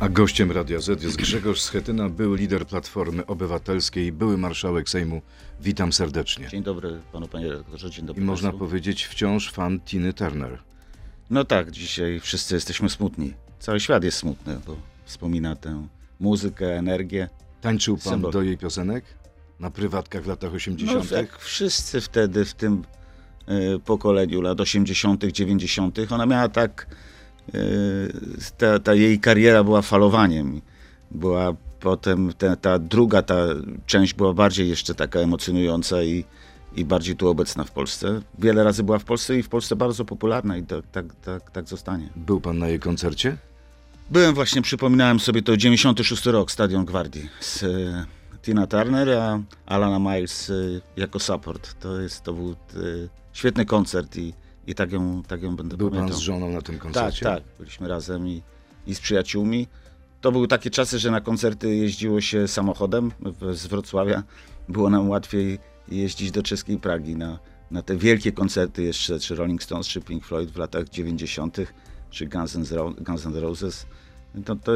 A gościem Radia Z jest Grzegorz Schetyna, były lider Platformy Obywatelskiej, były marszałek Sejmu. Witam serdecznie. Dzień dobry panu, panie redaktorze, dzień I dobry można państwu. powiedzieć wciąż fan Tiny Turner. No tak, dzisiaj wszyscy jesteśmy smutni. Cały świat jest smutny, bo wspomina tę muzykę, energię. Tańczył pan Symbol. do jej piosenek? Na prywatkach w latach No 80. jak wszyscy wtedy w tym y, pokoleniu lat 80., 90., ona miała tak. Y, ta, ta jej kariera była falowaniem. Była potem ta, ta druga, ta część była bardziej jeszcze taka emocjonująca i, i bardziej tu obecna w Polsce. Wiele razy była w Polsce i w Polsce bardzo popularna i tak, tak, tak, tak zostanie. Był pan na jej koncercie? Byłem właśnie, przypominałem sobie to 96 rok, Stadion Gwardii z e, Tina Turner, a Alana Miles e, jako support. To, jest, to był e, świetny koncert i, i tak, ją, tak ją będę Był pan pamiętał. z żoną na tym Tak, koncercie? tak. Byliśmy razem i, i z przyjaciółmi. To były takie czasy, że na koncerty jeździło się samochodem z Wrocławia. Było nam łatwiej jeździć do czeskiej Pragi na, na te wielkie koncerty jeszcze, czy Rolling Stones, czy Pink Floyd w latach 90., czy Guns N' Guns N' Roses. To, to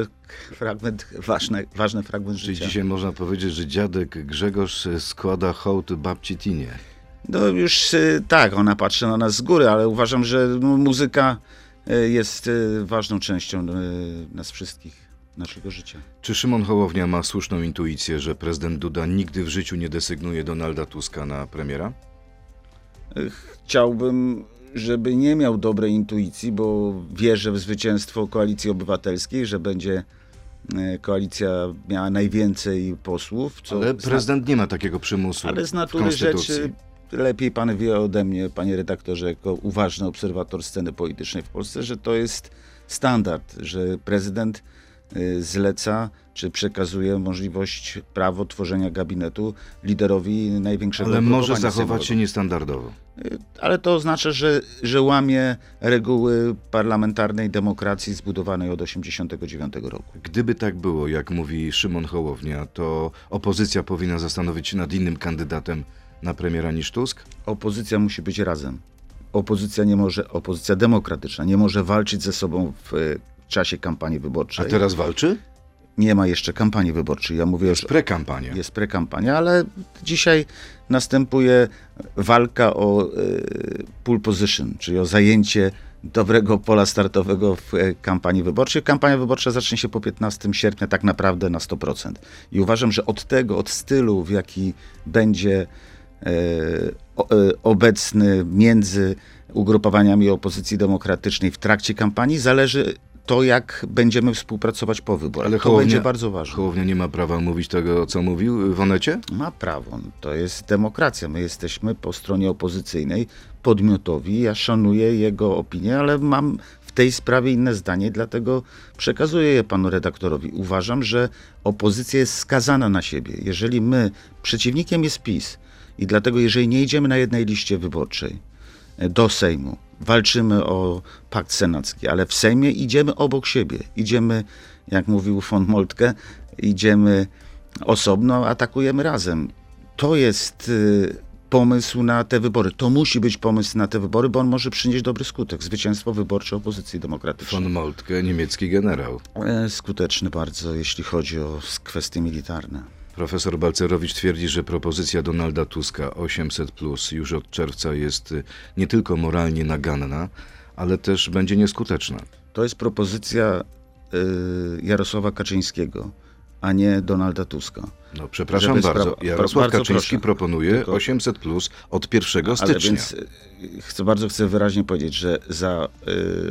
fragment, ważny, ważny fragment Czyli życia. dzisiaj można powiedzieć, że dziadek Grzegorz składa hołd babci Tinie. No już y, tak, ona patrzy na nas z góry, ale uważam, że no, muzyka y, jest y, ważną częścią nas wszystkich, naszego życia. Czy Szymon Hołownia ma słuszną intuicję, że prezydent Duda nigdy w życiu nie desygnuje Donalda Tuska na premiera? Chciałbym, żeby nie miał dobrej intuicji, bo wierzę w zwycięstwo Koalicji Obywatelskiej, że będzie koalicja miała najwięcej posłów. Ale prezydent nie ma takiego przymusu ale z natury rzeczy lepiej pan wie ode mnie, panie redaktorze, jako uważny obserwator sceny politycznej w Polsce, że to jest standard, że prezydent y, zleca czy przekazuje możliwość, prawo tworzenia gabinetu liderowi największego Ale może zachować się niestandardowo. Y, Ale to oznacza, że, że łamie reguły parlamentarnej demokracji zbudowanej od 1989 roku. Gdyby tak było, jak mówi Szymon Hołownia, to opozycja powinna zastanowić się nad innym kandydatem na premiera niż Tusk? Opozycja musi być razem. Opozycja nie może, opozycja demokratyczna nie może walczyć ze sobą w y, czasie kampanii A wyborczej. teraz walczy? Nie ma jeszcze kampanii wyborczej. Ja mówię już, Prekampania. jest prekampania, ale dzisiaj następuje walka o y, pole position, czyli o zajęcie dobrego pola startowego w e, kampanii wyborczej. Kampania wyborcza zacznie się po 15 sierpnia tak naprawdę na 100%. I uważam, że od tego, od stylu, w jaki będzie e, e, obecny między ugrupowaniami opozycji demokratycznej w trakcie kampanii, zależy to, jak będziemy współpracować po wyborach. Ale to Hołownia- będzie bardzo ważne. Hołownia nie ma prawa mówić tego, co mówił w Onecie? Ma prawo. To jest demokracja. My jesteśmy po stronie opozycyjnej podmiotowi. Ja szanuję jego opinię, ale mam w tej sprawie inne zdanie, dlatego przekazuję je panu redaktorowi. Uważam, że opozycja jest skazana na siebie. Jeżeli my, przeciwnikiem jest PiS i dlatego jeżeli nie idziemy na jednej liście wyborczej e, do Sejmu, walczymy o pakt senacki, ale w Sejmie idziemy obok siebie. Idziemy, jak mówił von Moltke, idziemy osobno, atakujemy razem. To jest y, pomysł na te wybory. To musi być pomysł na te wybory, bo on może przynieść dobry skutek. Zwycięstwo wyborcze opozycji demokratycznej. Von Moltke, niemiecki generał. E, Skuteczny bardzo, jeśli chodzi o kwestie militarne. Profesor Balcerowicz twierdzi, że propozycja Donalda Tuska 800 plus już od czerwca jest y, nie tylko moralnie naganna, ale też będzie nieskuteczna. To jest propozycja y, Jarosława Kaczyńskiego, a nie Donalda Tuska. No przepraszam Żeby bardzo, Jarosław bardzo Kaczyński proszę. proponuje Tylko- 800 plus od 1 Ale stycznia. więc y, chcę, bardzo chcę wyraźnie powiedzieć, że za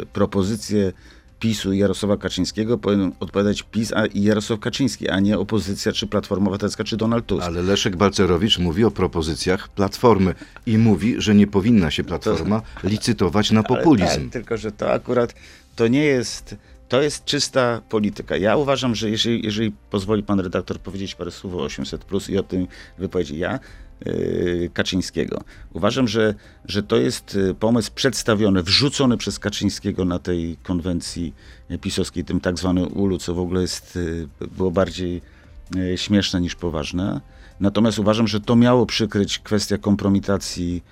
y, propozycję PiSu i Jarosława Kaczyńskiego powinien odpowiadać PiS a, i Jarosław Kaczyński, a nie opozycja, czy Platforma Obywatelska, czy Donald Tusk. Ale Leszek Balcerowicz mówi o propozycjach Platformy i mówi, że nie powinna się Platforma licytować na Ale populizm. Tak, tylko, że to akurat to nie jest, to jest czysta polityka. Ja uważam, że jeżeli, jeżeli pozwoli pan redaktor powiedzieć parę słów o 800 plus i o tym wypowiedzi ja, Kaczyńskiego. Uważam, że, że to jest y, pomysł przedstawiony, wrzucony przez Kaczyńskiego na tej konwencji pisowskiej, tym tak zwanym ulu, co w ogóle jest, y, było bardziej y, śmieszne niż poważne. Natomiast uważam, że to miało przykryć kwestię kompromitacji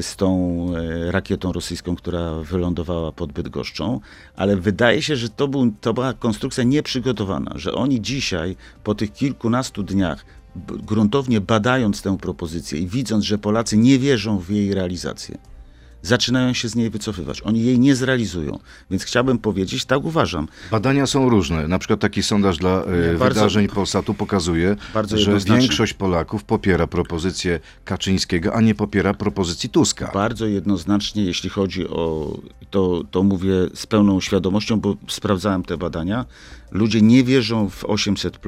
z tą rakietą rosyjską, która wylądowała pod Bydgoszczą, ale wydaje się, że to, był, to była konstrukcja nieprzygotowana, że oni dzisiaj po tych kilkunastu dniach gruntownie badając tę propozycję i widząc, że Polacy nie wierzą w jej realizację, zaczynają się z niej wycofywać. Oni jej nie zrealizują. Więc chciałbym powiedzieć, tak uważam, Badania są różne. Na przykład taki sondaż dla e, Nie, bardzo- wydarzeń Polsatu pokazuje, Bardzo że większość Polaków popiera propozycję Kaczyńskiego, a nie popiera propozycji Tuska. bardzo jednoznacznie, jeśli chodzi o to, to mówię z pełną świadomością, bo sprawdzałem te badania. Ludzie nie wierzą w 800,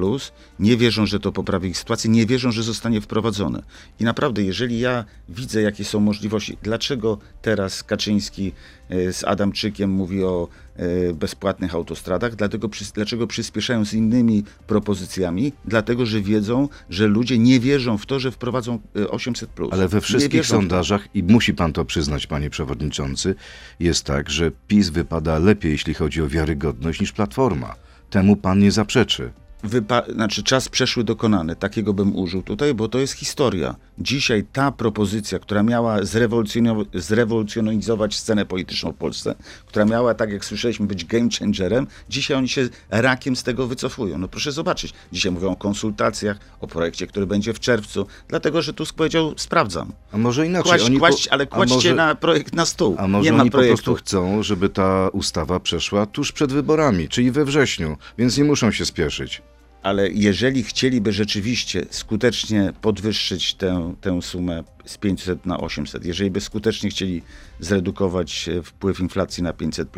nie wierzą, że to poprawi ich sytuację, nie wierzą, że zostanie wprowadzone. I naprawdę, jeżeli ja widzę, jakie są możliwości, dlaczego teraz Kaczyński e, z Adamczykiem mówi o e, bezpłatnych autostradach, dlatego, dlaczego przyspieszają z innymi propozycjami? Dlatego, że wiedzą, że ludzie nie wierzą w to, że wprowadzą e, 800. Ale we wszystkich sondażach, i musi pan to przyznać, panie przewodniczący, jest tak, że PiS wypada lepiej, jeśli chodzi o wiarygodność, niż Platforma. Temu pan nie zaprzeczy. Wypa- znaczy czas przeszły dokonany, takiego bym użył tutaj, bo to jest historia. Dzisiaj ta propozycja, która miała zrewolucjonow- zrewolucjonizować scenę polityczną w Polsce, która miała, tak jak słyszeliśmy, być game changerem, dzisiaj oni się rakiem z tego wycofują. No proszę zobaczyć, dzisiaj mówią o konsultacjach, o projekcie, który będzie w czerwcu, dlatego, że Tusk powiedział, sprawdzam. A może inaczej. Kłaść, oni kłaść, ale kładźcie może- na projekt na stół. A może Nie ma oni po prostu chcą, żeby ta ustawa przeszła tuż przed wyborami, czyli we wrześniu, więc nie muszą się spieszyć. Ale jeżeli chcieliby rzeczywiście skutecznie podwyższyć tę, tę sumę z 500 na 800, jeżeli by skutecznie chcieli zredukować e, wpływ inflacji na 500,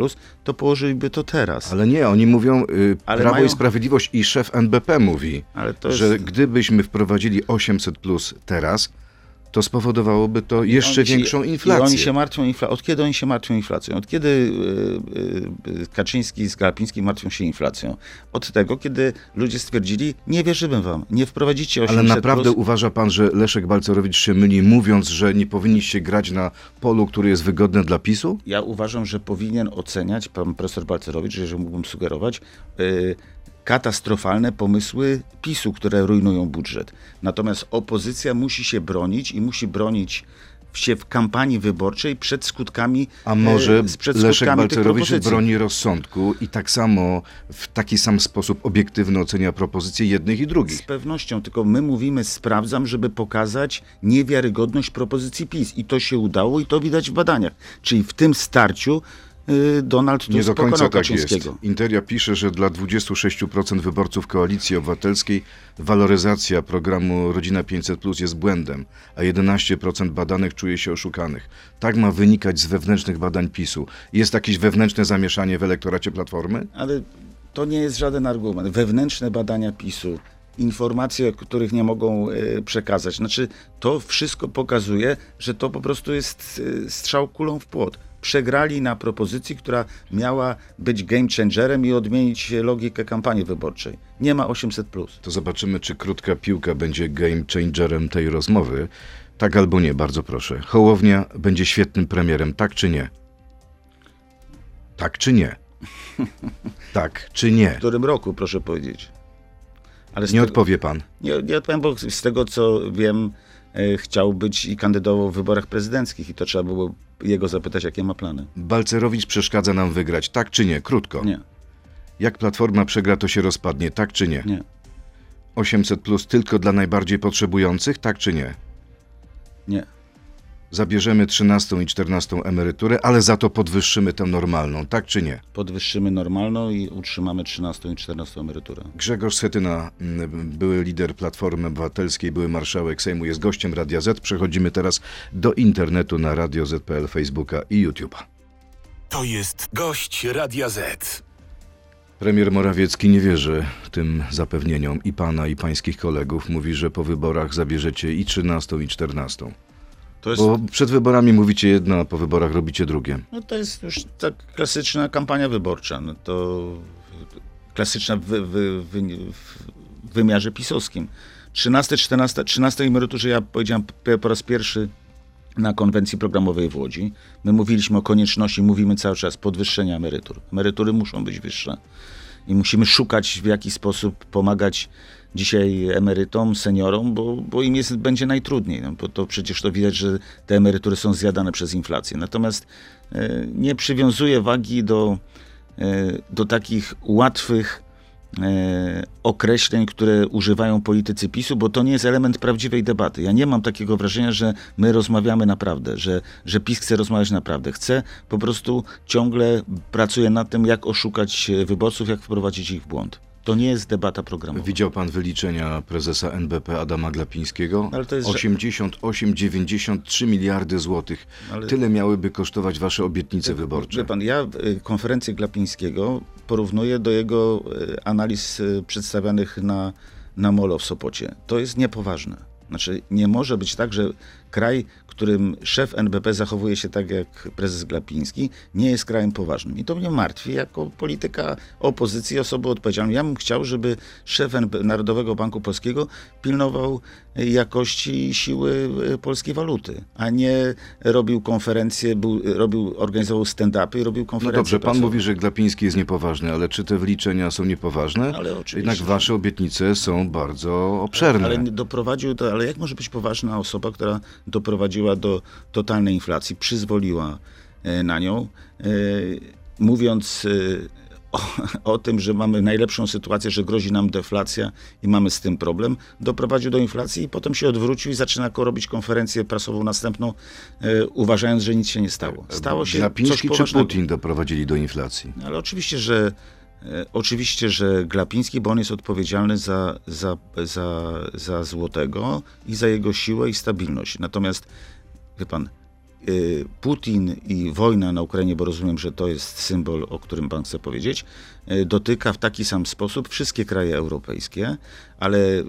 to położyliby to teraz. Ale nie, oni mówią, y, Ale Prawo mają- i Sprawiedliwość i szef NBP mówi, jest- że gdybyśmy wprowadzili 800 plus teraz, to spowodowałoby to jeszcze większą I inflację. oni się martwią inflacją. Od kiedy oni się martwią inflacją? Od kiedy y, y, y, Kaczyński z Glapińskim martwią się inflacją? Od tego, kiedy ludzie stwierdzili, nie wierzymy wam, nie wprowadzicie 800 Ale naprawdę plus. uważa pan, że Leszek Balcerowicz się myli, mówiąc, że nie powinniście grać na polu, który jest wygodny dla PiSu? Ja uważam, że powinien oceniać pan profesor Balcerowicz, jeżeli mógłbym sugerować, y, katastrofalne pomysły PiSu, które rujnują budżet. Natomiast opozycja musi się bronić i musi bronić się w kampanii wyborczej przed skutkami A może y, przed Leszek Balcerowicz broni rozsądku i tak samo w taki sam sposób obiektywny ocenia propozycje jednych i drugich? Z pewnością, tylko my mówimy sprawdzam, żeby pokazać niewiarygodność propozycji PiS. I to się udało i to widać w badaniach. Czyli w tym starciu Donald Tusk Nie do końca tak jest. Interia pisze, że dla 26% wyborców Koalicji Obywatelskiej waloryzacja programu Rodzina 500 Plus jest błędem, a 11% badanych czuje się oszukanych. Tak ma wynikać z wewnętrznych badań PiSu. Jest jakieś wewnętrzne zamieszanie w elektoracie Platformy? Ale to nie jest żaden argument. Wewnętrzne badania PiSu, informacje, których nie mogą e, przekazać. Znaczy, to wszystko pokazuje, że to po prostu jest e, strzał kulą w płot. Przegrali na propozycji, która miała być game changerem i odmienić logikę kampanii wyborczej. Nie ma 800. To zobaczymy, czy krótka piłka będzie game changerem tej rozmowy. Tak albo nie, bardzo proszę. Hołownia będzie świetnym premierem, tak czy nie? Tak czy nie? Tak czy nie? W którym roku, proszę powiedzieć. Nie tego- odpowie pan. Nie, nie odpowiem, bo z tego co wiem, chciał być i kandydował w wyborach prezydenckich i to trzeba było jego zapytać, jakie ma plany. Balcerowicz przeszkadza nam wygrać, tak czy nie? Krótko. Nie, Jak Platforma przegra, to się rozpadnie, tak czy nie? nie, 800 plus tylko dla najbardziej potrzebujących, tak czy nie? nie. Zabierzemy 13 i 14 emeryturę, ale za to podwyższymy tę normalną, tak czy nie? Podwyższymy normalną i utrzymamy 13 i 14 emeryturę. Grzegorz Schetyna, mm, były lider Platformy Obywatelskiej, były marszałek Sejmu, jest gościem Radia Z. Przechodzimy teraz do internetu na Radio Z.pl, Facebooka i YouTube'a. To jest gość Radia Z. Premier Morawiecki nie wierzy tym zapewnieniom i pana, i pańskich kolegów. Mówi, że po wyborach zabierzecie i 13, i 14. Jest, Bo przed wyborami mówicie jedno, a po wyborach robicie drugie. no to jest już tak klasyczna kampania wyborcza. No to klasyczna w, w, w, w wymiarze pisowskim. 13, 14, 13 emeryturze ja powiedziałem po raz pierwszy na konwencji programowej w Łodzi. My mówiliśmy o konieczności, mówimy cały czas podwyższenia emerytur. Emerytury muszą być wyższe. i musimy szukać w jaki sposób pomagać dzisiaj emerytom, seniorom, bo, bo im jest, będzie najtrudniej, no, bo to przecież to widać, że te emerytury są zjadane przez inflację. Natomiast e, nie przywiązuję wagi do, e, do takich łatwych e, określeń, które używają politycy PiSu, bo to nie jest element prawdziwej debaty. Ja nie mam takiego wrażenia, że my rozmawiamy naprawdę, że, że PiS chce rozmawiać naprawdę. Chce po prostu ciągle pracuje nad tym, jak oszukać wyborców, jak wprowadzić ich w błąd. To nie jest debata programowa. Widział pan wyliczenia prezesa NBP Adama Glapińskiego? Ale to jest- 88-93 miliardy złotych. Ale- Tyle miałyby kosztować wasze obietnice wyborcze. Wie pan, ja y, konferencję Glapińskiego porównuję do jego y, analiz y, przedstawianych na, na Molo w Sopocie. To jest niepoważne. Znaczy, nie może być tak, że kraj, którym szef NBP zachowuje się tak jak prezes Glapiński, nie jest krajem poważnym. I to mnie martwi jako polityka opozycji, osoby odpowiedzialnej. Ja bym chciał, żeby szef NB Narodowego Banku Polskiego pilnował jakości i siły y, polskiej waluty, a nie robił konferencje, był, robił, organizował stand-upy i robił No konferencje. dobrze, pan prasowe. mówi, że Glapiński jest niepoważny, ale czy te wyliczenia są niepoważne? Ale oczywiście. Jednak wasze obietnice są bardzo obszerne. Ale nie doprowadził to, ale jak może być poważna osoba, która doprowadziła do totalnej inflacji, przyzwoliła e, na nią, e, mówiąc e, o, o tym, że mamy najlepszą sytuację, że grozi nam deflacja i mamy z tym problem, doprowadził do inflacji i potem się odwrócił i zaczyna robić konferencję prasową następną, e, uważając, że nic się nie stało. Stało się coś Glapiński czy poważnego. Putin doprowadzili do inflacji? Ale oczywiście, że e, oczywiście, że Glapiński, bo on jest odpowiedzialny za, za, za, za złotego i za jego siłę i stabilność. Natomiast wie pan, Putin i wojna na Ukrainie, bo rozumiem, że to jest symbol, o którym pan chce powiedzieć, y, dotyka w taki sam sposób wszystkie kraje europejskie, ale y,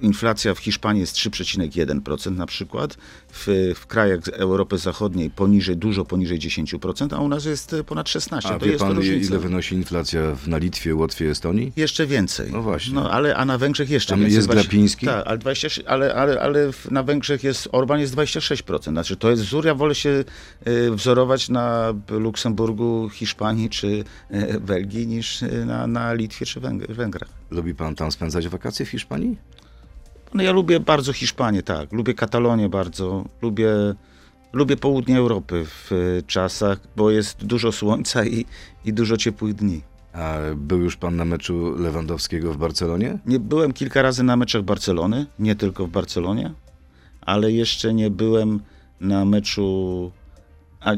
inflacja w Hiszpanii jest 3,1% na przykład, w, w krajach Europy Zachodniej poniżej, dużo poniżej 10%, a u nas jest y, ponad 16%. A to wie jest pan, różnica. ile wynosi inflacja w- na Litwie, Łotwie, Estonii? Jeszcze więcej. No właśnie. No, ale, a na Węgrzech jeszcze Tam więcej. jest Glapiński? Tak, ale, 26, ale, ale, ale na Węgrzech jest, Orban jest 26%. Znaczy to jest wzór, ja wolę się wzorować na Luksemburgu, Hiszpanii czy Belgii niż y, na, na Litwie czy Węg- Węgrach. Lubi pan tam spędzać wakacje w Hiszpanii? No ja lubię bardzo Hiszpanię, tak. Lubię Katalonię bardzo. Lubię, lubię południe Europy w y, czasach, bo jest dużo słońca i, i dużo ciepłych dni. A był już pan na meczu Lewandowskiego w Barcelonie? Nie byłem kilka razy na meczach Barcelony, nie tylko w Barcelonie, ale jeszcze nie byłem na meczu. E,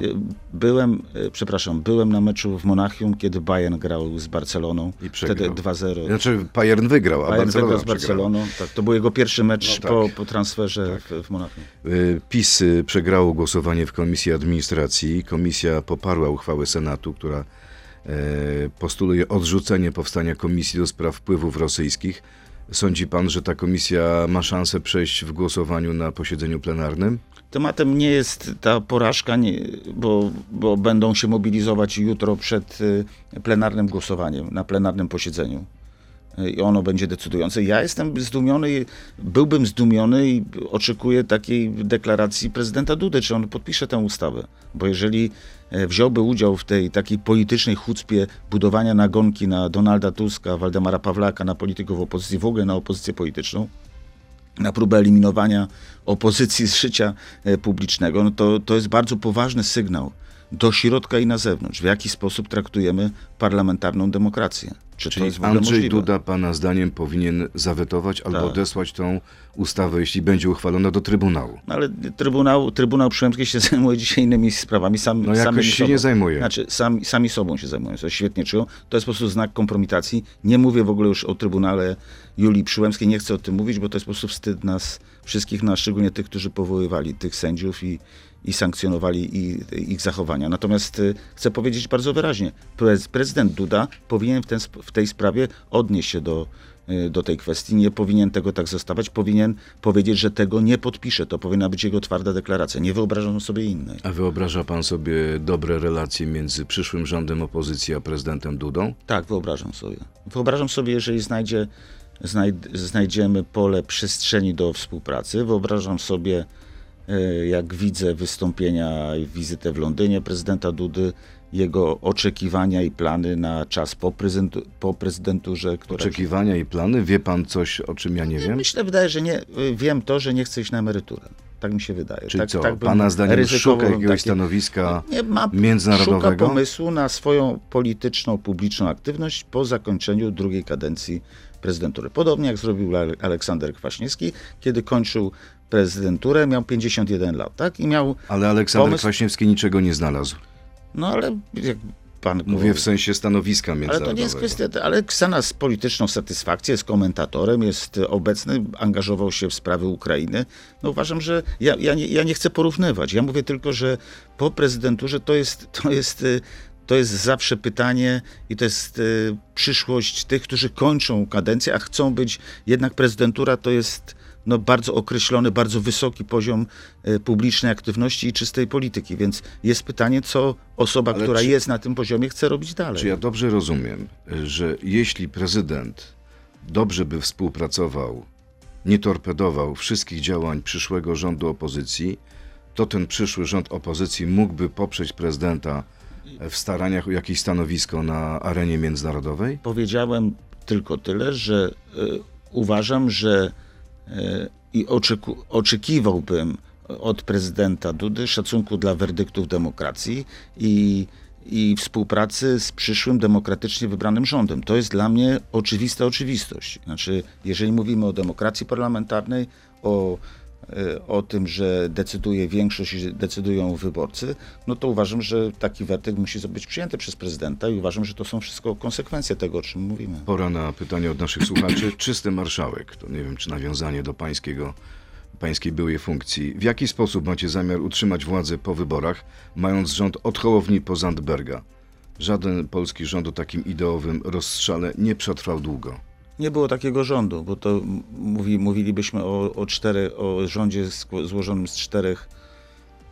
byłem, e, przepraszam, byłem na meczu w Monachium, kiedy Bayern grał z Barceloną. I przegrał. Wtedy 2-0. Znaczy Bayern wygrał, a Bayern Barcelona wygrał z. Barceloną. Tak, to był jego pierwszy mecz No tak. po, po transferze w, w Monachium. Y, PiS przegrało głosowanie w Komisji Administracji. Komisja poparła uchwałę Senatu, która e, postuluje odrzucenie powstania Komisji do Spraw Wpływów Rosyjskich. Sądzi pan, że ta komisja ma szansę przejść w głosowaniu na posiedzeniu plenarnym? Tematem nie jest ta porażka, nie, bo, bo będą się mobilizować jutro przed y, plenarnym głosowaniem, na plenarnym posiedzeniu. I ono będzie decydujące. Ja jestem zdumiony, byłbym zdumiony i oczekuję takiej deklaracji prezydenta Dudy, czy on podpisze tę ustawę. Bo jeżeli e, wziąłby udział w tej takiej politycznej chucpie budowania nagonki na Donalda Tuska, Waldemara Pawlaka, na polityków opozycji, w ogóle na opozycję polityczną, na próbę eliminowania opozycji z życia e, publicznego, no to, to jest bardzo poważny sygnał do środka i na zewnątrz, w jaki sposób traktujemy parlamentarną demokrację. Czy to Czyli jest w ogóle Andrzej możliwe? Duda, pana zdaniem, powinien zawetować albo Tak. odesłać tą ustawę, jeśli będzie uchwalona, do Trybunału. No ale Trybunał, Trybunał Przyłębski się zajmuje dzisiaj innymi sprawami. Sam, No jakoś się sobą. nie zajmuje. Znaczy, sami, sami sobą się zajmują, co świetnie czują. To jest po prostu znak kompromitacji. Nie mówię w ogóle już o Trybunale Julii Przyłębskiej, nie chcę o tym mówić, bo to jest po prostu wstyd nas wszystkich, nas, szczególnie tych, którzy powoływali tych sędziów i, i sankcjonowali i, ich zachowania. Natomiast y, chcę powiedzieć bardzo wyraźnie, prez, prezydent Duda powinien w, ten, w tej sprawie odnieść się do, y, do tej kwestii. Nie powinien tego tak zostawać. Powinien powiedzieć, że tego nie podpisze. To powinna być jego twarda deklaracja. Nie wyobrażam sobie innej. A wyobraża pan sobie dobre relacje między przyszłym rządem opozycji a prezydentem Dudą? Tak, wyobrażam sobie. Wyobrażam sobie, jeżeli znajdzie, znajd, znajdziemy pole przestrzeni do współpracy. Wyobrażam sobie, e, jak widzę wystąpienia i wizytę w Londynie prezydenta Dudy, jego oczekiwania i plany na czas po, prezydentu, po prezydenturze. Oczekiwania i plany? Wie pan coś, o czym ja nie wiem? Myślę, wydaje, że nie. y, Wiem to, że nie chce iść na emeryturę. Tak mi się wydaje. Czyli tak, co, tak pana zdaniem szuka jakiegoś takie- stanowiska nie, ma, międzynarodowego? Szuka pomysłu na swoją polityczną, publiczną aktywność po zakończeniu drugiej kadencji prezydentury. Podobnie jak zrobił Ale- Aleksander Kwaśniewski, kiedy kończył prezydenturę, miał 51 lat, tak? I miał, Ale Aleksander pomysł- Kwaśniewski niczego nie znalazł. no ale jak pan Mówię w sensie stanowiska Ale międzynarodowego. to nie jest kwestia, ale znalazł polityczną satysfakcję, jest komentatorem, jest obecny, angażował się w sprawy Ukrainy. No uważam, że ja, ja, nie, ja nie chcę porównywać. Ja mówię tylko, że po prezydenturze to jest, to jest, y, to jest zawsze pytanie i to jest y, przyszłość tych, którzy kończą kadencję, a chcą być, jednak prezydentura to jest no, bardzo określony, bardzo wysoki poziom y, publicznej aktywności i czystej polityki, więc jest pytanie, co osoba, Ale która czy- jest na tym poziomie, chce robić dalej. Czy ja dobrze rozumiem, że jeśli prezydent dobrze by współpracował, nie torpedował wszystkich działań przyszłego rządu opozycji, to ten przyszły rząd opozycji mógłby poprzeć prezydenta w staraniach o jakieś stanowisko na arenie międzynarodowej? Powiedziałem tylko tyle, że y, uważam, że y, i oczeku, oczekiwałbym od prezydenta Dudy szacunku dla werdyktów demokracji i, i współpracy z przyszłym demokratycznie wybranym rządem. To jest dla mnie oczywista oczywistość. Znaczy, jeżeli mówimy o demokracji parlamentarnej, o o tym, że decyduje większość, i decydują wyborcy, no to uważam, że taki werdykt musi być przyjęty przez prezydenta i uważam, że to są wszystko konsekwencje tego, o czym mówimy. Pora na pytanie od naszych słuchaczy. Czysty marszałek, to nie wiem, czy nawiązanie do pańskiego, pańskiej byłej funkcji. W jaki sposób macie zamiar utrzymać władzę po wyborach, mając rząd od Hołowni po Zandberga? Żaden polski rząd o takim ideowym rozstrzale nie przetrwał długo. Nie było takiego rządu, bo to mówi, mówilibyśmy o, o, cztery, o rządzie złożonym z czterech,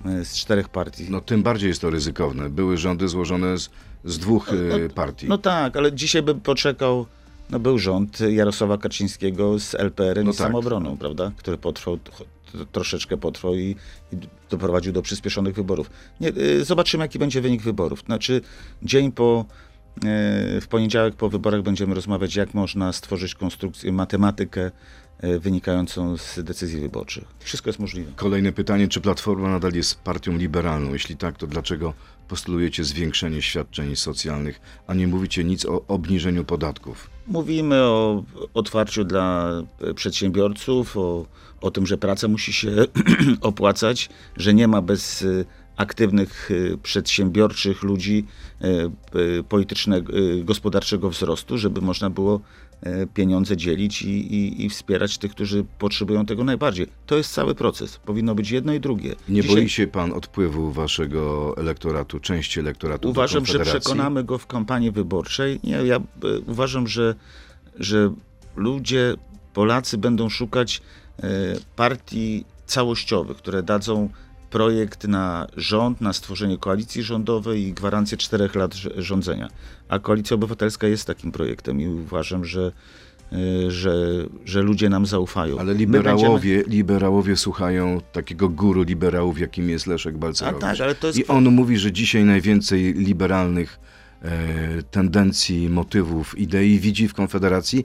e, z czterech partii. No tym bardziej jest to ryzykowne. Były rządy złożone z, z dwóch e, partii. No tak, ale dzisiaj bym poczekał, no był rząd Jarosława Kaczyńskiego z LPR-em No i tak. samobroną, prawda? Który potrwał, tro- troszeczkę potrwał i, i doprowadził do przyspieszonych wyborów. Nie, y, zobaczymy, jaki będzie wynik wyborów. Znaczy, dzień po, w poniedziałek po wyborach będziemy rozmawiać, jak można stworzyć konstrukcję, matematykę y, wynikającą z decyzji wyborczych. Wszystko jest możliwe. Kolejne pytanie, czy Platforma nadal jest partią liberalną? Jeśli tak, to dlaczego postulujecie zwiększenie świadczeń socjalnych, a nie mówicie nic o obniżeniu podatków? Mówimy o otwarciu dla e, przedsiębiorców, o, o tym, że praca musi się opłacać, że nie ma bez e, aktywnych, e, przedsiębiorczych ludzi e, e, politycznego, gospodarczego wzrostu, żeby można było pieniądze dzielić i, i, i wspierać tych, którzy potrzebują tego najbardziej. To jest cały proces. Powinno być jedno i drugie. Nie Dzisiaj- boi się pan odpływu waszego elektoratu, części elektoratu Uważam, że przekonamy go w kampanii wyborczej. Nie, ja uważam, że, że ludzie, Polacy będą szukać partii całościowych, które dadzą projekt na rząd, na stworzenie koalicji rządowej i gwarancję czterech lat rz- rządzenia. A Koalicja Obywatelska jest takim projektem i uważam, że, e, że, że ludzie nam zaufają. Ale liberałowie, liberałowie słuchają takiego guru liberałów, jakim jest Leszek Balcerowicz. Tak, ale to jest I on mówi, że dzisiaj najwięcej liberalnych e, tendencji, motywów, idei widzi w Konfederacji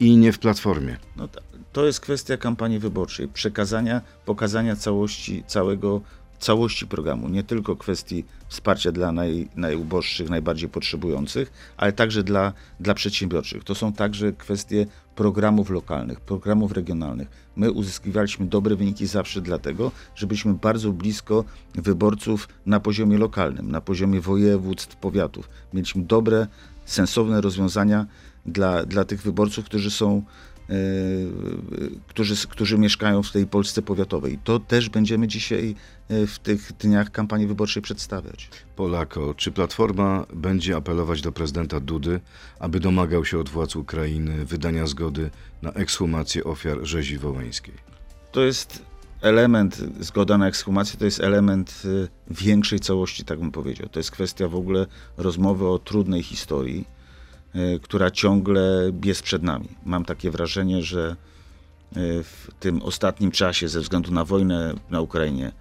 i nie w Platformie. No to, to jest kwestia kampanii wyborczej, przekazania, pokazania całości, całego, całości programu, nie tylko kwestii wsparcia dla naj, najuboższych, najbardziej potrzebujących, ale także dla, dla przedsiębiorczych. To są także kwestie programów lokalnych, programów regionalnych. My uzyskiwaliśmy dobre wyniki zawsze dlatego, że byliśmy bardzo blisko wyborców na poziomie lokalnym, na poziomie województw, powiatów. Mieliśmy dobre, sensowne rozwiązania dla, dla tych wyborców, którzy są e, którzy, którzy mieszkają w tej Polsce powiatowej. To też będziemy dzisiaj e, w tych dniach kampanii wyborczej przedstawiać. Polako, czy Platforma będzie apelować do prezydenta Dudy, aby domagał się od władz Ukrainy wydania zgody na ekshumację ofiar rzezi wołyńskiej? To jest element, zgoda na ekshumację to jest element e, większej całości, tak bym powiedział. To jest kwestia w ogóle rozmowy o trudnej historii, która ciągle jest przed nami. Mam takie wrażenie, że e, w tym ostatnim czasie, ze względu na wojnę na Ukrainie,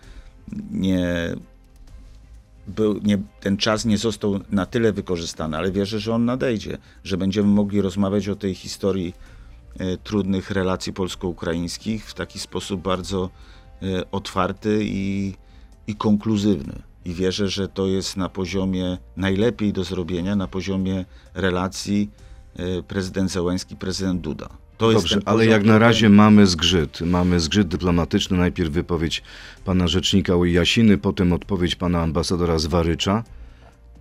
nie, był, nie, ten czas nie został na tyle wykorzystany, ale wierzę, że on nadejdzie, że będziemy mogli rozmawiać o tej historii e, trudnych relacji polsko-ukraińskich w taki sposób bardzo e, otwarty i, i konkluzywny. I wierzę, że to jest na poziomie najlepiej do zrobienia, na poziomie relacji e, prezydent Zełenski, prezydent Duda. To Dobrze, ale poziom, jak na razie mamy zgrzyt. Mamy zgrzyt dyplomatyczny. Najpierw wypowiedź pana rzecznika Jasiny, potem odpowiedź pana ambasadora Zwarycza.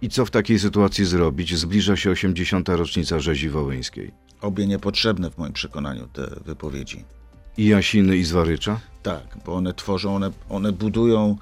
I co w takiej sytuacji zrobić? Zbliża się 80. rocznica rzezi wołyńskiej. Obie niepotrzebne w moim przekonaniu te wypowiedzi. I Jasiny, i Zwarycza? Tak, bo one tworzą, one, one budują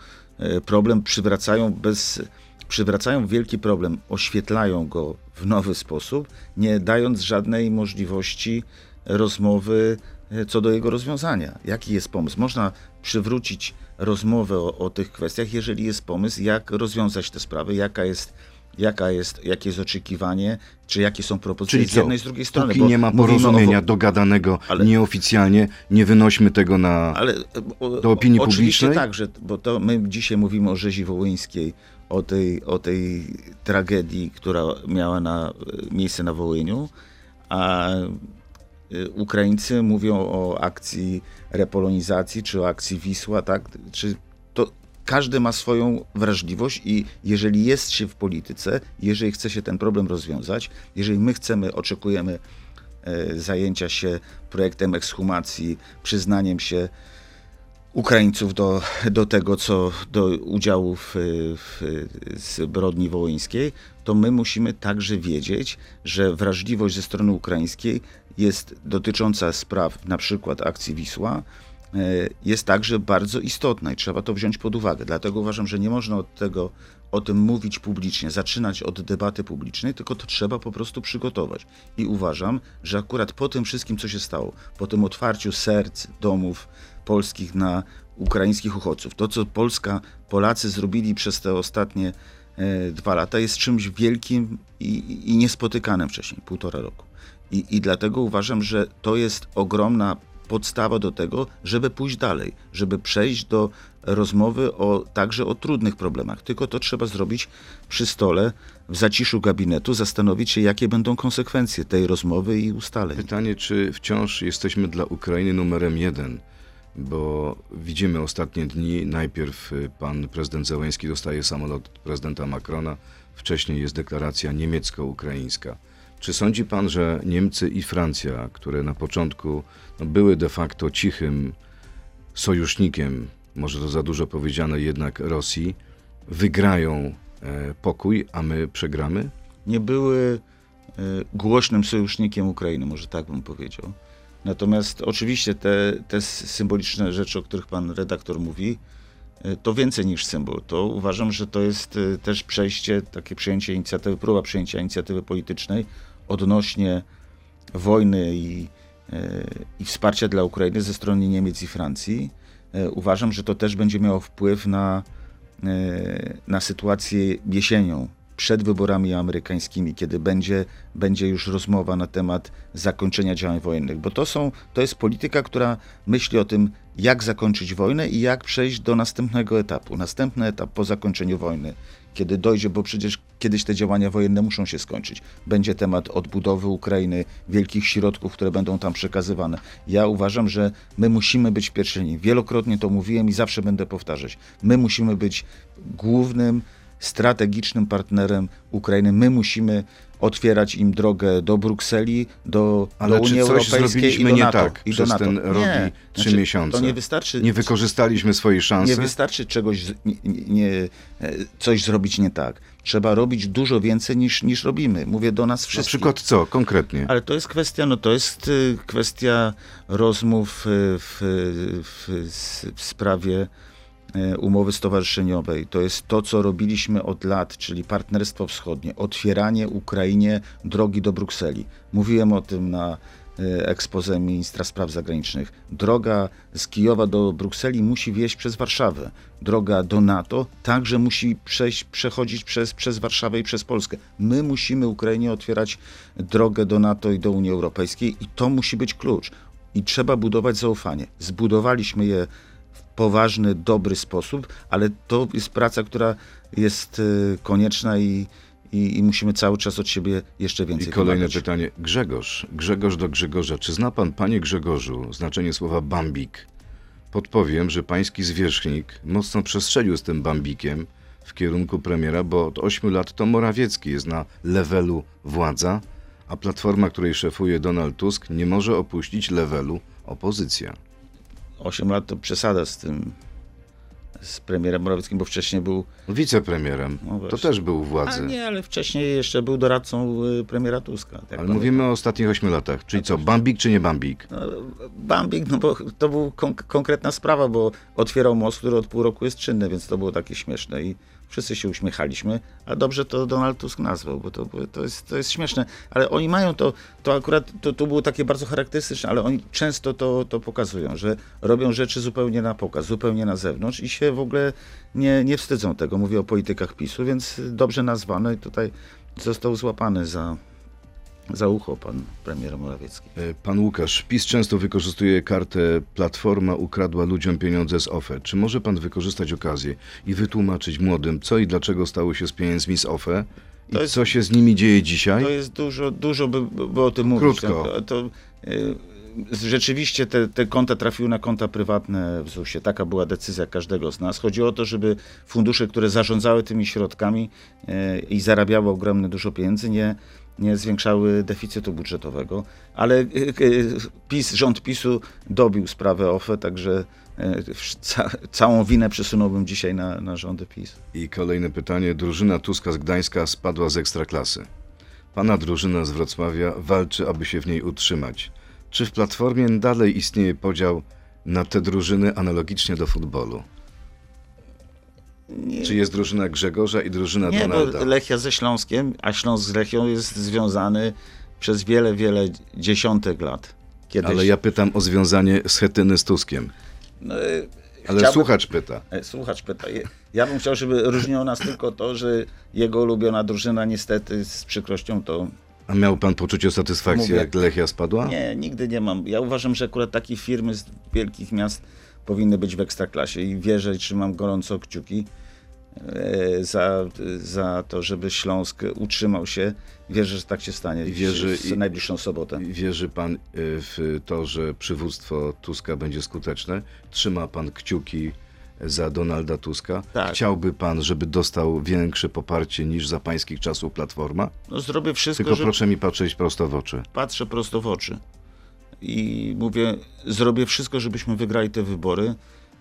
problem, przywracają bez, przywracają wielki problem, oświetlają go w nowy sposób, nie dając żadnej możliwości rozmowy e, co do jego rozwiązania. Jaki jest pomysł? Można przywrócić rozmowę o, o tych kwestiach, jeżeli jest pomysł, jak rozwiązać te sprawy, jaka jest, jaka jest, jakie jest oczekiwanie, czy jakie są propozycje Czyli z co? jednej i z drugiej strony. Póki nie ma mówimy o porozumienia dogadanego Ale- nieoficjalnie, nie wynośmy tego na... Ale o, do opinii oczywiście publicznej? tak, że, bo to my dzisiaj mówimy o rzezi wołyńskiej, o tej, o tej tragedii, która miała na, miejsce na Wołyniu, a y, Ukraińcy mówią o akcji repolonizacji, czy o akcji Wisła, tak? Czy każdy ma swoją wrażliwość i jeżeli jest się w polityce, jeżeli chce się ten problem rozwiązać, jeżeli my chcemy, oczekujemy e, zajęcia się projektem ekshumacji, przyznaniem się Ukraińców do, do tego, co do udziału w, w zbrodni wołyńskiej, to my musimy także wiedzieć, że wrażliwość ze strony ukraińskiej jest dotycząca spraw na przykład akcji Wisła, jest także bardzo istotna i trzeba to wziąć pod uwagę. Dlatego uważam, że nie można od tego o tym mówić publicznie, zaczynać od debaty publicznej, tylko to trzeba po prostu przygotować. I uważam, że akurat po tym wszystkim, co się stało, po tym otwarciu serc, domów polskich na ukraińskich uchodźców, to co Polska, Polacy zrobili przez te ostatnie e, dwa lata jest czymś wielkim i, i niespotykanym wcześniej, półtora roku. I, I dlatego uważam, że to jest ogromna podstawa do tego, żeby pójść dalej, żeby przejść do rozmowy o, także o trudnych problemach. Tylko to trzeba zrobić przy stole, w zaciszu gabinetu, zastanowić się, jakie będą konsekwencje tej rozmowy i ustaleń. Pytanie, czy wciąż jesteśmy dla Ukrainy numerem jeden? Bo widzimy ostatnie dni, najpierw y, pan prezydent Zełenski dostaje samolot prezydenta Macrona, wcześniej jest deklaracja niemiecko-ukraińska. Czy sądzi pan, że Niemcy i Francja, które na początku no, były de facto cichym sojusznikiem, może to za dużo powiedziane jednak Rosji, wygrają e, pokój, a my przegramy? nie były e, głośnym sojusznikiem Ukrainy, może tak bym powiedział. Natomiast oczywiście te, te symboliczne rzeczy, o których pan redaktor mówi, e, to więcej niż symbol. To uważam, że to jest e, też przejście, takie przejęcie inicjatywy, próba przejęcia inicjatywy politycznej odnośnie wojny i, e, i wsparcia dla Ukrainy ze strony Niemiec i Francji. E, Uważam, że to też będzie miało wpływ na, e, na sytuację jesienią, przed wyborami amerykańskimi, kiedy będzie, będzie już rozmowa na temat zakończenia działań wojennych. Bo to, są, to jest polityka, która myśli o tym, jak zakończyć wojnę i jak przejść do następnego etapu. Następny etap po zakończeniu wojny, kiedy dojdzie, bo przecież kiedyś te działania wojenne muszą się skończyć. Będzie temat odbudowy Ukrainy, wielkich środków, które będą tam przekazywane. Ja uważam, że my musimy być w pierwszej linii. Wielokrotnie to mówiłem i zawsze będę powtarzać. My musimy być głównym, strategicznym partnerem Ukrainy. My musimy otwierać im drogę do Brukseli, do, Ale do czy Unii Europejskiej i do nie NATO. tak i do przez NATO. ten Nie. trzy Znaczy, miesiące? To nie wystarczy. Nie wykorzystaliśmy swojej szansy? Nie wystarczy czegoś, nie, nie, coś zrobić nie tak. Trzeba robić dużo więcej niż, niż robimy. Mówię do nas Na wszystkich. przykład co konkretnie? Ale to jest kwestia, no to jest y, kwestia rozmów y, w, w, s- w sprawie y, umowy stowarzyszeniowej. To jest to, co robiliśmy od lat, czyli Partnerstwo Wschodnie, otwieranie Ukrainie drogi do Brukseli. Mówiłem o tym na y, expose ministra spraw zagranicznych. Droga z Kijowa do Brukseli musi wieść przez Warszawę. Droga do NATO także musi przejść, przechodzić przez, przez Warszawę i przez Polskę. My musimy Ukrainie otwierać drogę do NATO i do Unii Europejskiej i to musi być klucz. I trzeba budować zaufanie. Zbudowaliśmy je poważny, dobry sposób, ale to jest praca, która jest y, konieczna i, i, i musimy cały czas od siebie jeszcze I więcej kolejne wymagać. pytanie. Grzegorz, Grzegorz do Grzegorza. Czy zna pan, panie Grzegorzu, znaczenie słowa bambik? Podpowiem, że pański zwierzchnik mocno przestrzelił z tym bambikiem w kierunku premiera, bo od 8 lat to Morawiecki jest na levelu władza, a platforma, której szefuje Donald Tusk, nie może opuścić levelu opozycja. 8 lat to przesada z tym, z premierem Morawieckim, bo wcześniej był Wicepremierem. No to też był u A władzy. nie, ale wcześniej jeszcze był doradcą y, premiera Tuska. tak Ale mówimy o ostatnich 8 latach. Czyli co, bambik czy nie bambik? No, Bambik, no bo to była konk- konkretna sprawa, bo otwierał most, który od pół roku jest czynny, więc to było takie śmieszne i wszyscy się uśmiechaliśmy, a dobrze to Donald Tusk nazwał, bo to, to, jest, to jest śmieszne. Ale oni mają to, to akurat, to, to było takie bardzo charakterystyczne, ale oni często to, to pokazują, że robią rzeczy zupełnie na pokaz, zupełnie na zewnątrz i się w ogóle nie, nie wstydzą tego. Mówię o politykach PiSu, więc dobrze nazwano i tutaj został złapany za, za ucho pan premier Morawiecki. E, Pan Łukasz, PiS często wykorzystuje kartę Platforma ukradła ludziom pieniądze z OFE. Czy może pan wykorzystać okazję i wytłumaczyć młodym, co i dlaczego stało się z pieniędzmi z OFE i jest- co się z nimi dzieje dzisiaj? To jest dużo, dużo by, by o tym mówić. Krótko. To, to, y, rzeczywiście te, te konta trafiły na konta prywatne w ZUS-ie. Taka była decyzja każdego z nas. Chodziło o to, żeby fundusze, które zarządzały tymi środkami y, i zarabiały ogromnie dużo pieniędzy, nie, nie zwiększały deficytu budżetowego. Ale y, y, PiS, rząd PiSu dobił sprawę OFE, także y, ca, całą winę przesunąłbym dzisiaj na, na rządy PiS. I kolejne pytanie. Drużyna Tuska z Gdańska spadła z ekstraklasy. Pana drużyna z Wrocławia walczy, aby się w niej utrzymać. Czy w Platformie dalej istnieje podział na te drużyny analogicznie do futbolu? Nie. Czy jest drużyna Grzegorza i drużyna Nie, Donalda? bo Lechia ze Śląskiem, a Śląsk z Lechią jest związany przez wiele, wiele dziesiątek lat. Kiedyś, Ale ja pytam o związanie Schetyny z Tuskiem. no, e, Ale chciałbym- słuchacz pyta. e, Słuchacz pyta. Ja bym chciał, żeby różniło nas tylko to, że jego ulubiona drużyna niestety z przykrością to A miał pan poczucie satysfakcji, Mówię. jak Lechia spadła? nie, nigdy nie mam. Ja uważam, że akurat takie firmy z wielkich miast powinny być w ekstraklasie i wierzę i trzymam gorąco kciuki e, za, za to, żeby Śląsk utrzymał się. Wierzę, że tak się stanie I wierzy- w, w najbliższą sobotę. Wierzy pan y, w to, że przywództwo Tuska będzie skuteczne? Trzyma pan kciuki za Donalda Tuska? Tak. Chciałby pan, żeby dostał większe poparcie niż za pańskich czasów Platforma? No, zrobię wszystko, Tylko żeby... proszę mi patrzeć prosto w oczy. patrzę prosto w oczy i mówię, zrobię wszystko, żebyśmy wygrali te wybory.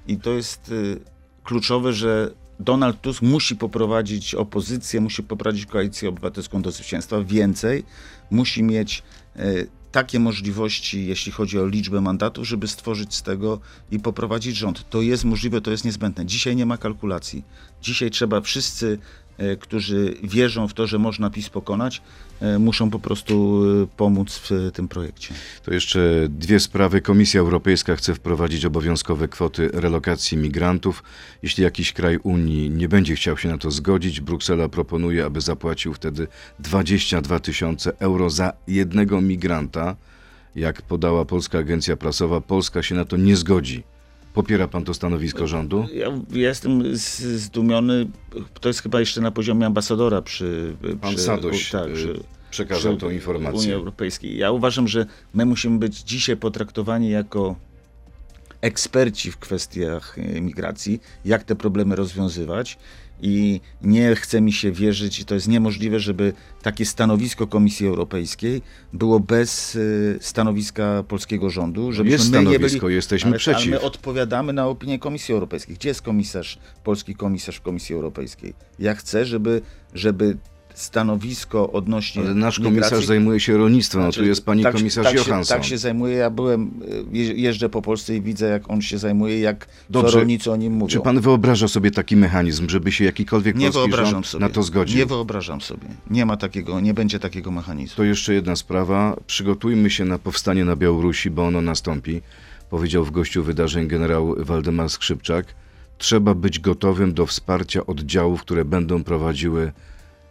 I to jest y, kluczowe, że Donald Tusk musi poprowadzić opozycję, musi poprowadzić koalicję obywatelską do zwycięstwa. Więcej, musi mieć y, takie możliwości, jeśli chodzi o liczbę mandatów, żeby stworzyć z tego i poprowadzić rząd. To jest możliwe, to jest niezbędne. Dzisiaj nie ma kalkulacji. Dzisiaj trzeba wszyscy, y, którzy wierzą w to, że można PiS pokonać, muszą po prostu y, pomóc w y, tym projekcie. To jeszcze dwie sprawy. Komisja Europejska chce wprowadzić obowiązkowe kwoty relokacji migrantów. Jeśli jakiś kraj Unii nie będzie chciał się na to zgodzić, Bruksela proponuje, aby zapłacił wtedy 22 tysiące euro za jednego migranta. Jak podała Polska Agencja Prasowa, Polska się na to nie zgodzi. Popiera pan to stanowisko rządu? Ja jestem zdumiony, to jest chyba jeszcze na poziomie ambasadora przy... Pan przy, Sadoś tak, y, przy, przekazał tą Unii informację. Europejskiej. Ja uważam, że my musimy być dzisiaj potraktowani jako eksperci w kwestiach e, migracji, jak te problemy rozwiązywać. I nie chce mi się wierzyć, i to jest niemożliwe, żeby takie stanowisko Komisji Europejskiej było bez e, stanowiska polskiego rządu. Żebyśmy Jest stanowisko, byli, jesteśmy ale, przeciw. Ale my odpowiadamy na opinię Komisji Europejskiej. Gdzie jest komisarz, polski komisarz w Komisji Europejskiej? Ja chcę, żeby, żeby stanowisko odnośnie Ale nasz komisarz migracji- zajmuje się rolnictwem, a Znaczy, tu jest pani tak się- komisarz tak się, Johansson. tak się zajmuje. Ja byłem, je- jeżdżę po Polsce i widzę, jak on się zajmuje, jak Dobrze. co rolnicy o nim mówią. Czy pan wyobraża sobie taki mechanizm, żeby się jakikolwiek nie polski sobie. na to zgodził? Nie wyobrażam sobie. Nie ma takiego, nie będzie takiego mechanizmu. To jeszcze jedna sprawa. Przygotujmy się na powstanie na Białorusi, bo ono nastąpi. Powiedział w gościu wydarzeń generał Waldemar Skrzypczak. Trzeba być gotowym do wsparcia oddziałów, które będą prowadziły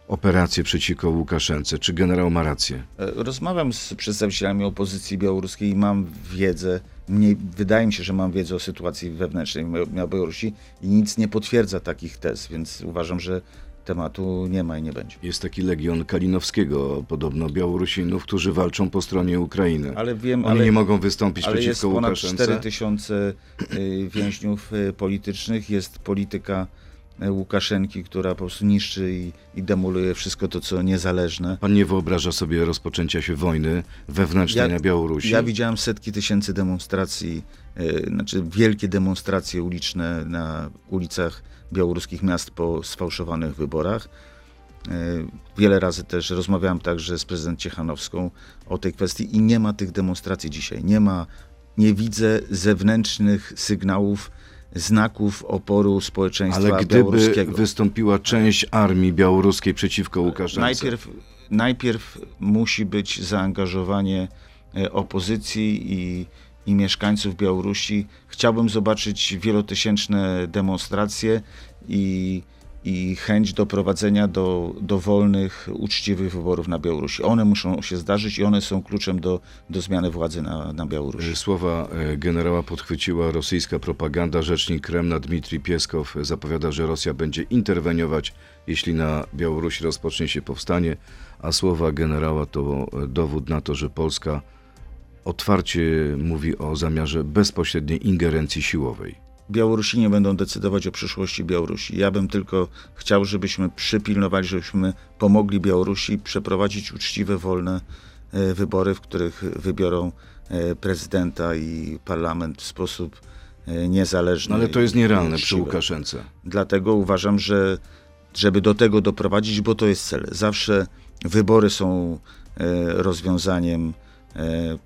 operację przeciwko Łukaszence. Czy generał ma rację? E, Rozmawiam z przedstawicielami opozycji białoruskiej i mam wiedzę, mniej, wydaje mi się, że mam wiedzę o sytuacji wewnętrznej na Białorusi i nic nie potwierdza takich tez, więc uważam, że tematu nie ma i nie będzie. Jest taki legion Kalinowskiego, podobno Białorusinów, którzy walczą po stronie Ukrainy. Ale wiem, Oni ale, nie mogą wystąpić ale jest przeciwko ponad Łukaszence. 4 tysiące y, więźniów y, politycznych, jest polityka Łukaszenki, która po prostu niszczy i, i demoluje wszystko to, co niezależne. Pan nie wyobraża sobie rozpoczęcia się wojny wewnętrznej Ja- na Białorusi? Ja widziałem setki tysięcy demonstracji, e, znaczy wielkie demonstracje uliczne na ulicach białoruskich miast po sfałszowanych wyborach. E, Wiele razy też rozmawiałem także z prezydent Ciechanowską o tej kwestii i nie ma tych demonstracji dzisiaj. Nie ma, nie widzę zewnętrznych sygnałów, znaków oporu społeczeństwa Ale gdyby białoruskiego. wystąpiła część armii białoruskiej przeciwko Łukaszence, Najpierw, najpierw musi być zaangażowanie e, opozycji i, i mieszkańców Białorusi. Chciałbym zobaczyć wielotysięczne demonstracje i, i chęć doprowadzenia do, do wolnych, uczciwych wyborów na Białorusi. One muszą się zdarzyć i one są kluczem do, do zmiany władzy na, na Białorusi. Słowa e, generała podchwyciła rosyjska propaganda. Rzecznik Kremla Dmitrij Pieskow zapowiada, że Rosja będzie interweniować, jeśli na Białorusi rozpocznie się powstanie, a słowa generała to e, dowód na to, że Polska otwarcie mówi o zamiarze bezpośredniej ingerencji siłowej. Białorusini będą decydować o przyszłości Białorusi. Ja bym tylko chciał, żebyśmy przypilnowali, żebyśmy pomogli Białorusi przeprowadzić uczciwe, wolne e, wybory, w których wybiorą e, prezydenta i parlament w sposób e, niezależny. No ale to jest nierealne przy. Łukaszence. Dlatego uważam, że żeby do tego doprowadzić, bo to jest cel. Zawsze wybory są rozwiązaniem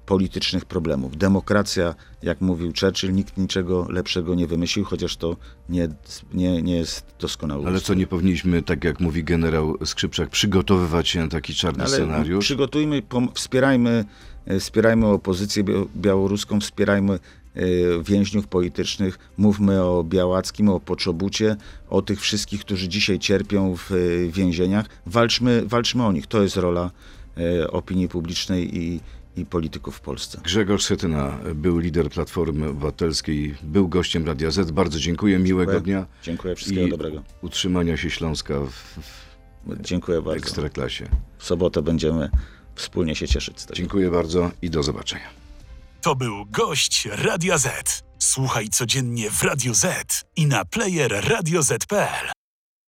politycznych problemów. Demokracja, jak mówił Churchill, nikt niczego lepszego nie wymyślił, chociaż to nie, nie, nie jest doskonałe. Ale co, nie powinniśmy, tak jak mówi generał Skrzypczak, przygotowywać się na taki czarny Ale scenariusz? przygotujmy, wspierajmy, e, wspierajmy opozycję bia- białoruską, wspierajmy e, więźniów politycznych, mówmy o Białackim, o Poczobucie, o tych wszystkich, którzy dzisiaj cierpią w e, więzieniach. Walczmy, walczmy o nich. To jest rola e, opinii publicznej i, i polityków w Polsce. Grzegorz Schetyna był lider Platformy Obywatelskiej, był gościem Radia Z. Bardzo dziękuję, miłego Dziękuję. dnia. Dziękuję, wszystkiego I dobrego. utrzymania się Śląska w, w Dziękuję bardzo. Ekstraklasie. W sobotę będziemy wspólnie się cieszyć z tego. Dziękuję bardzo i do zobaczenia. To był gość Radia Z. Słuchaj codziennie w Radio Z i na player radioz.pl.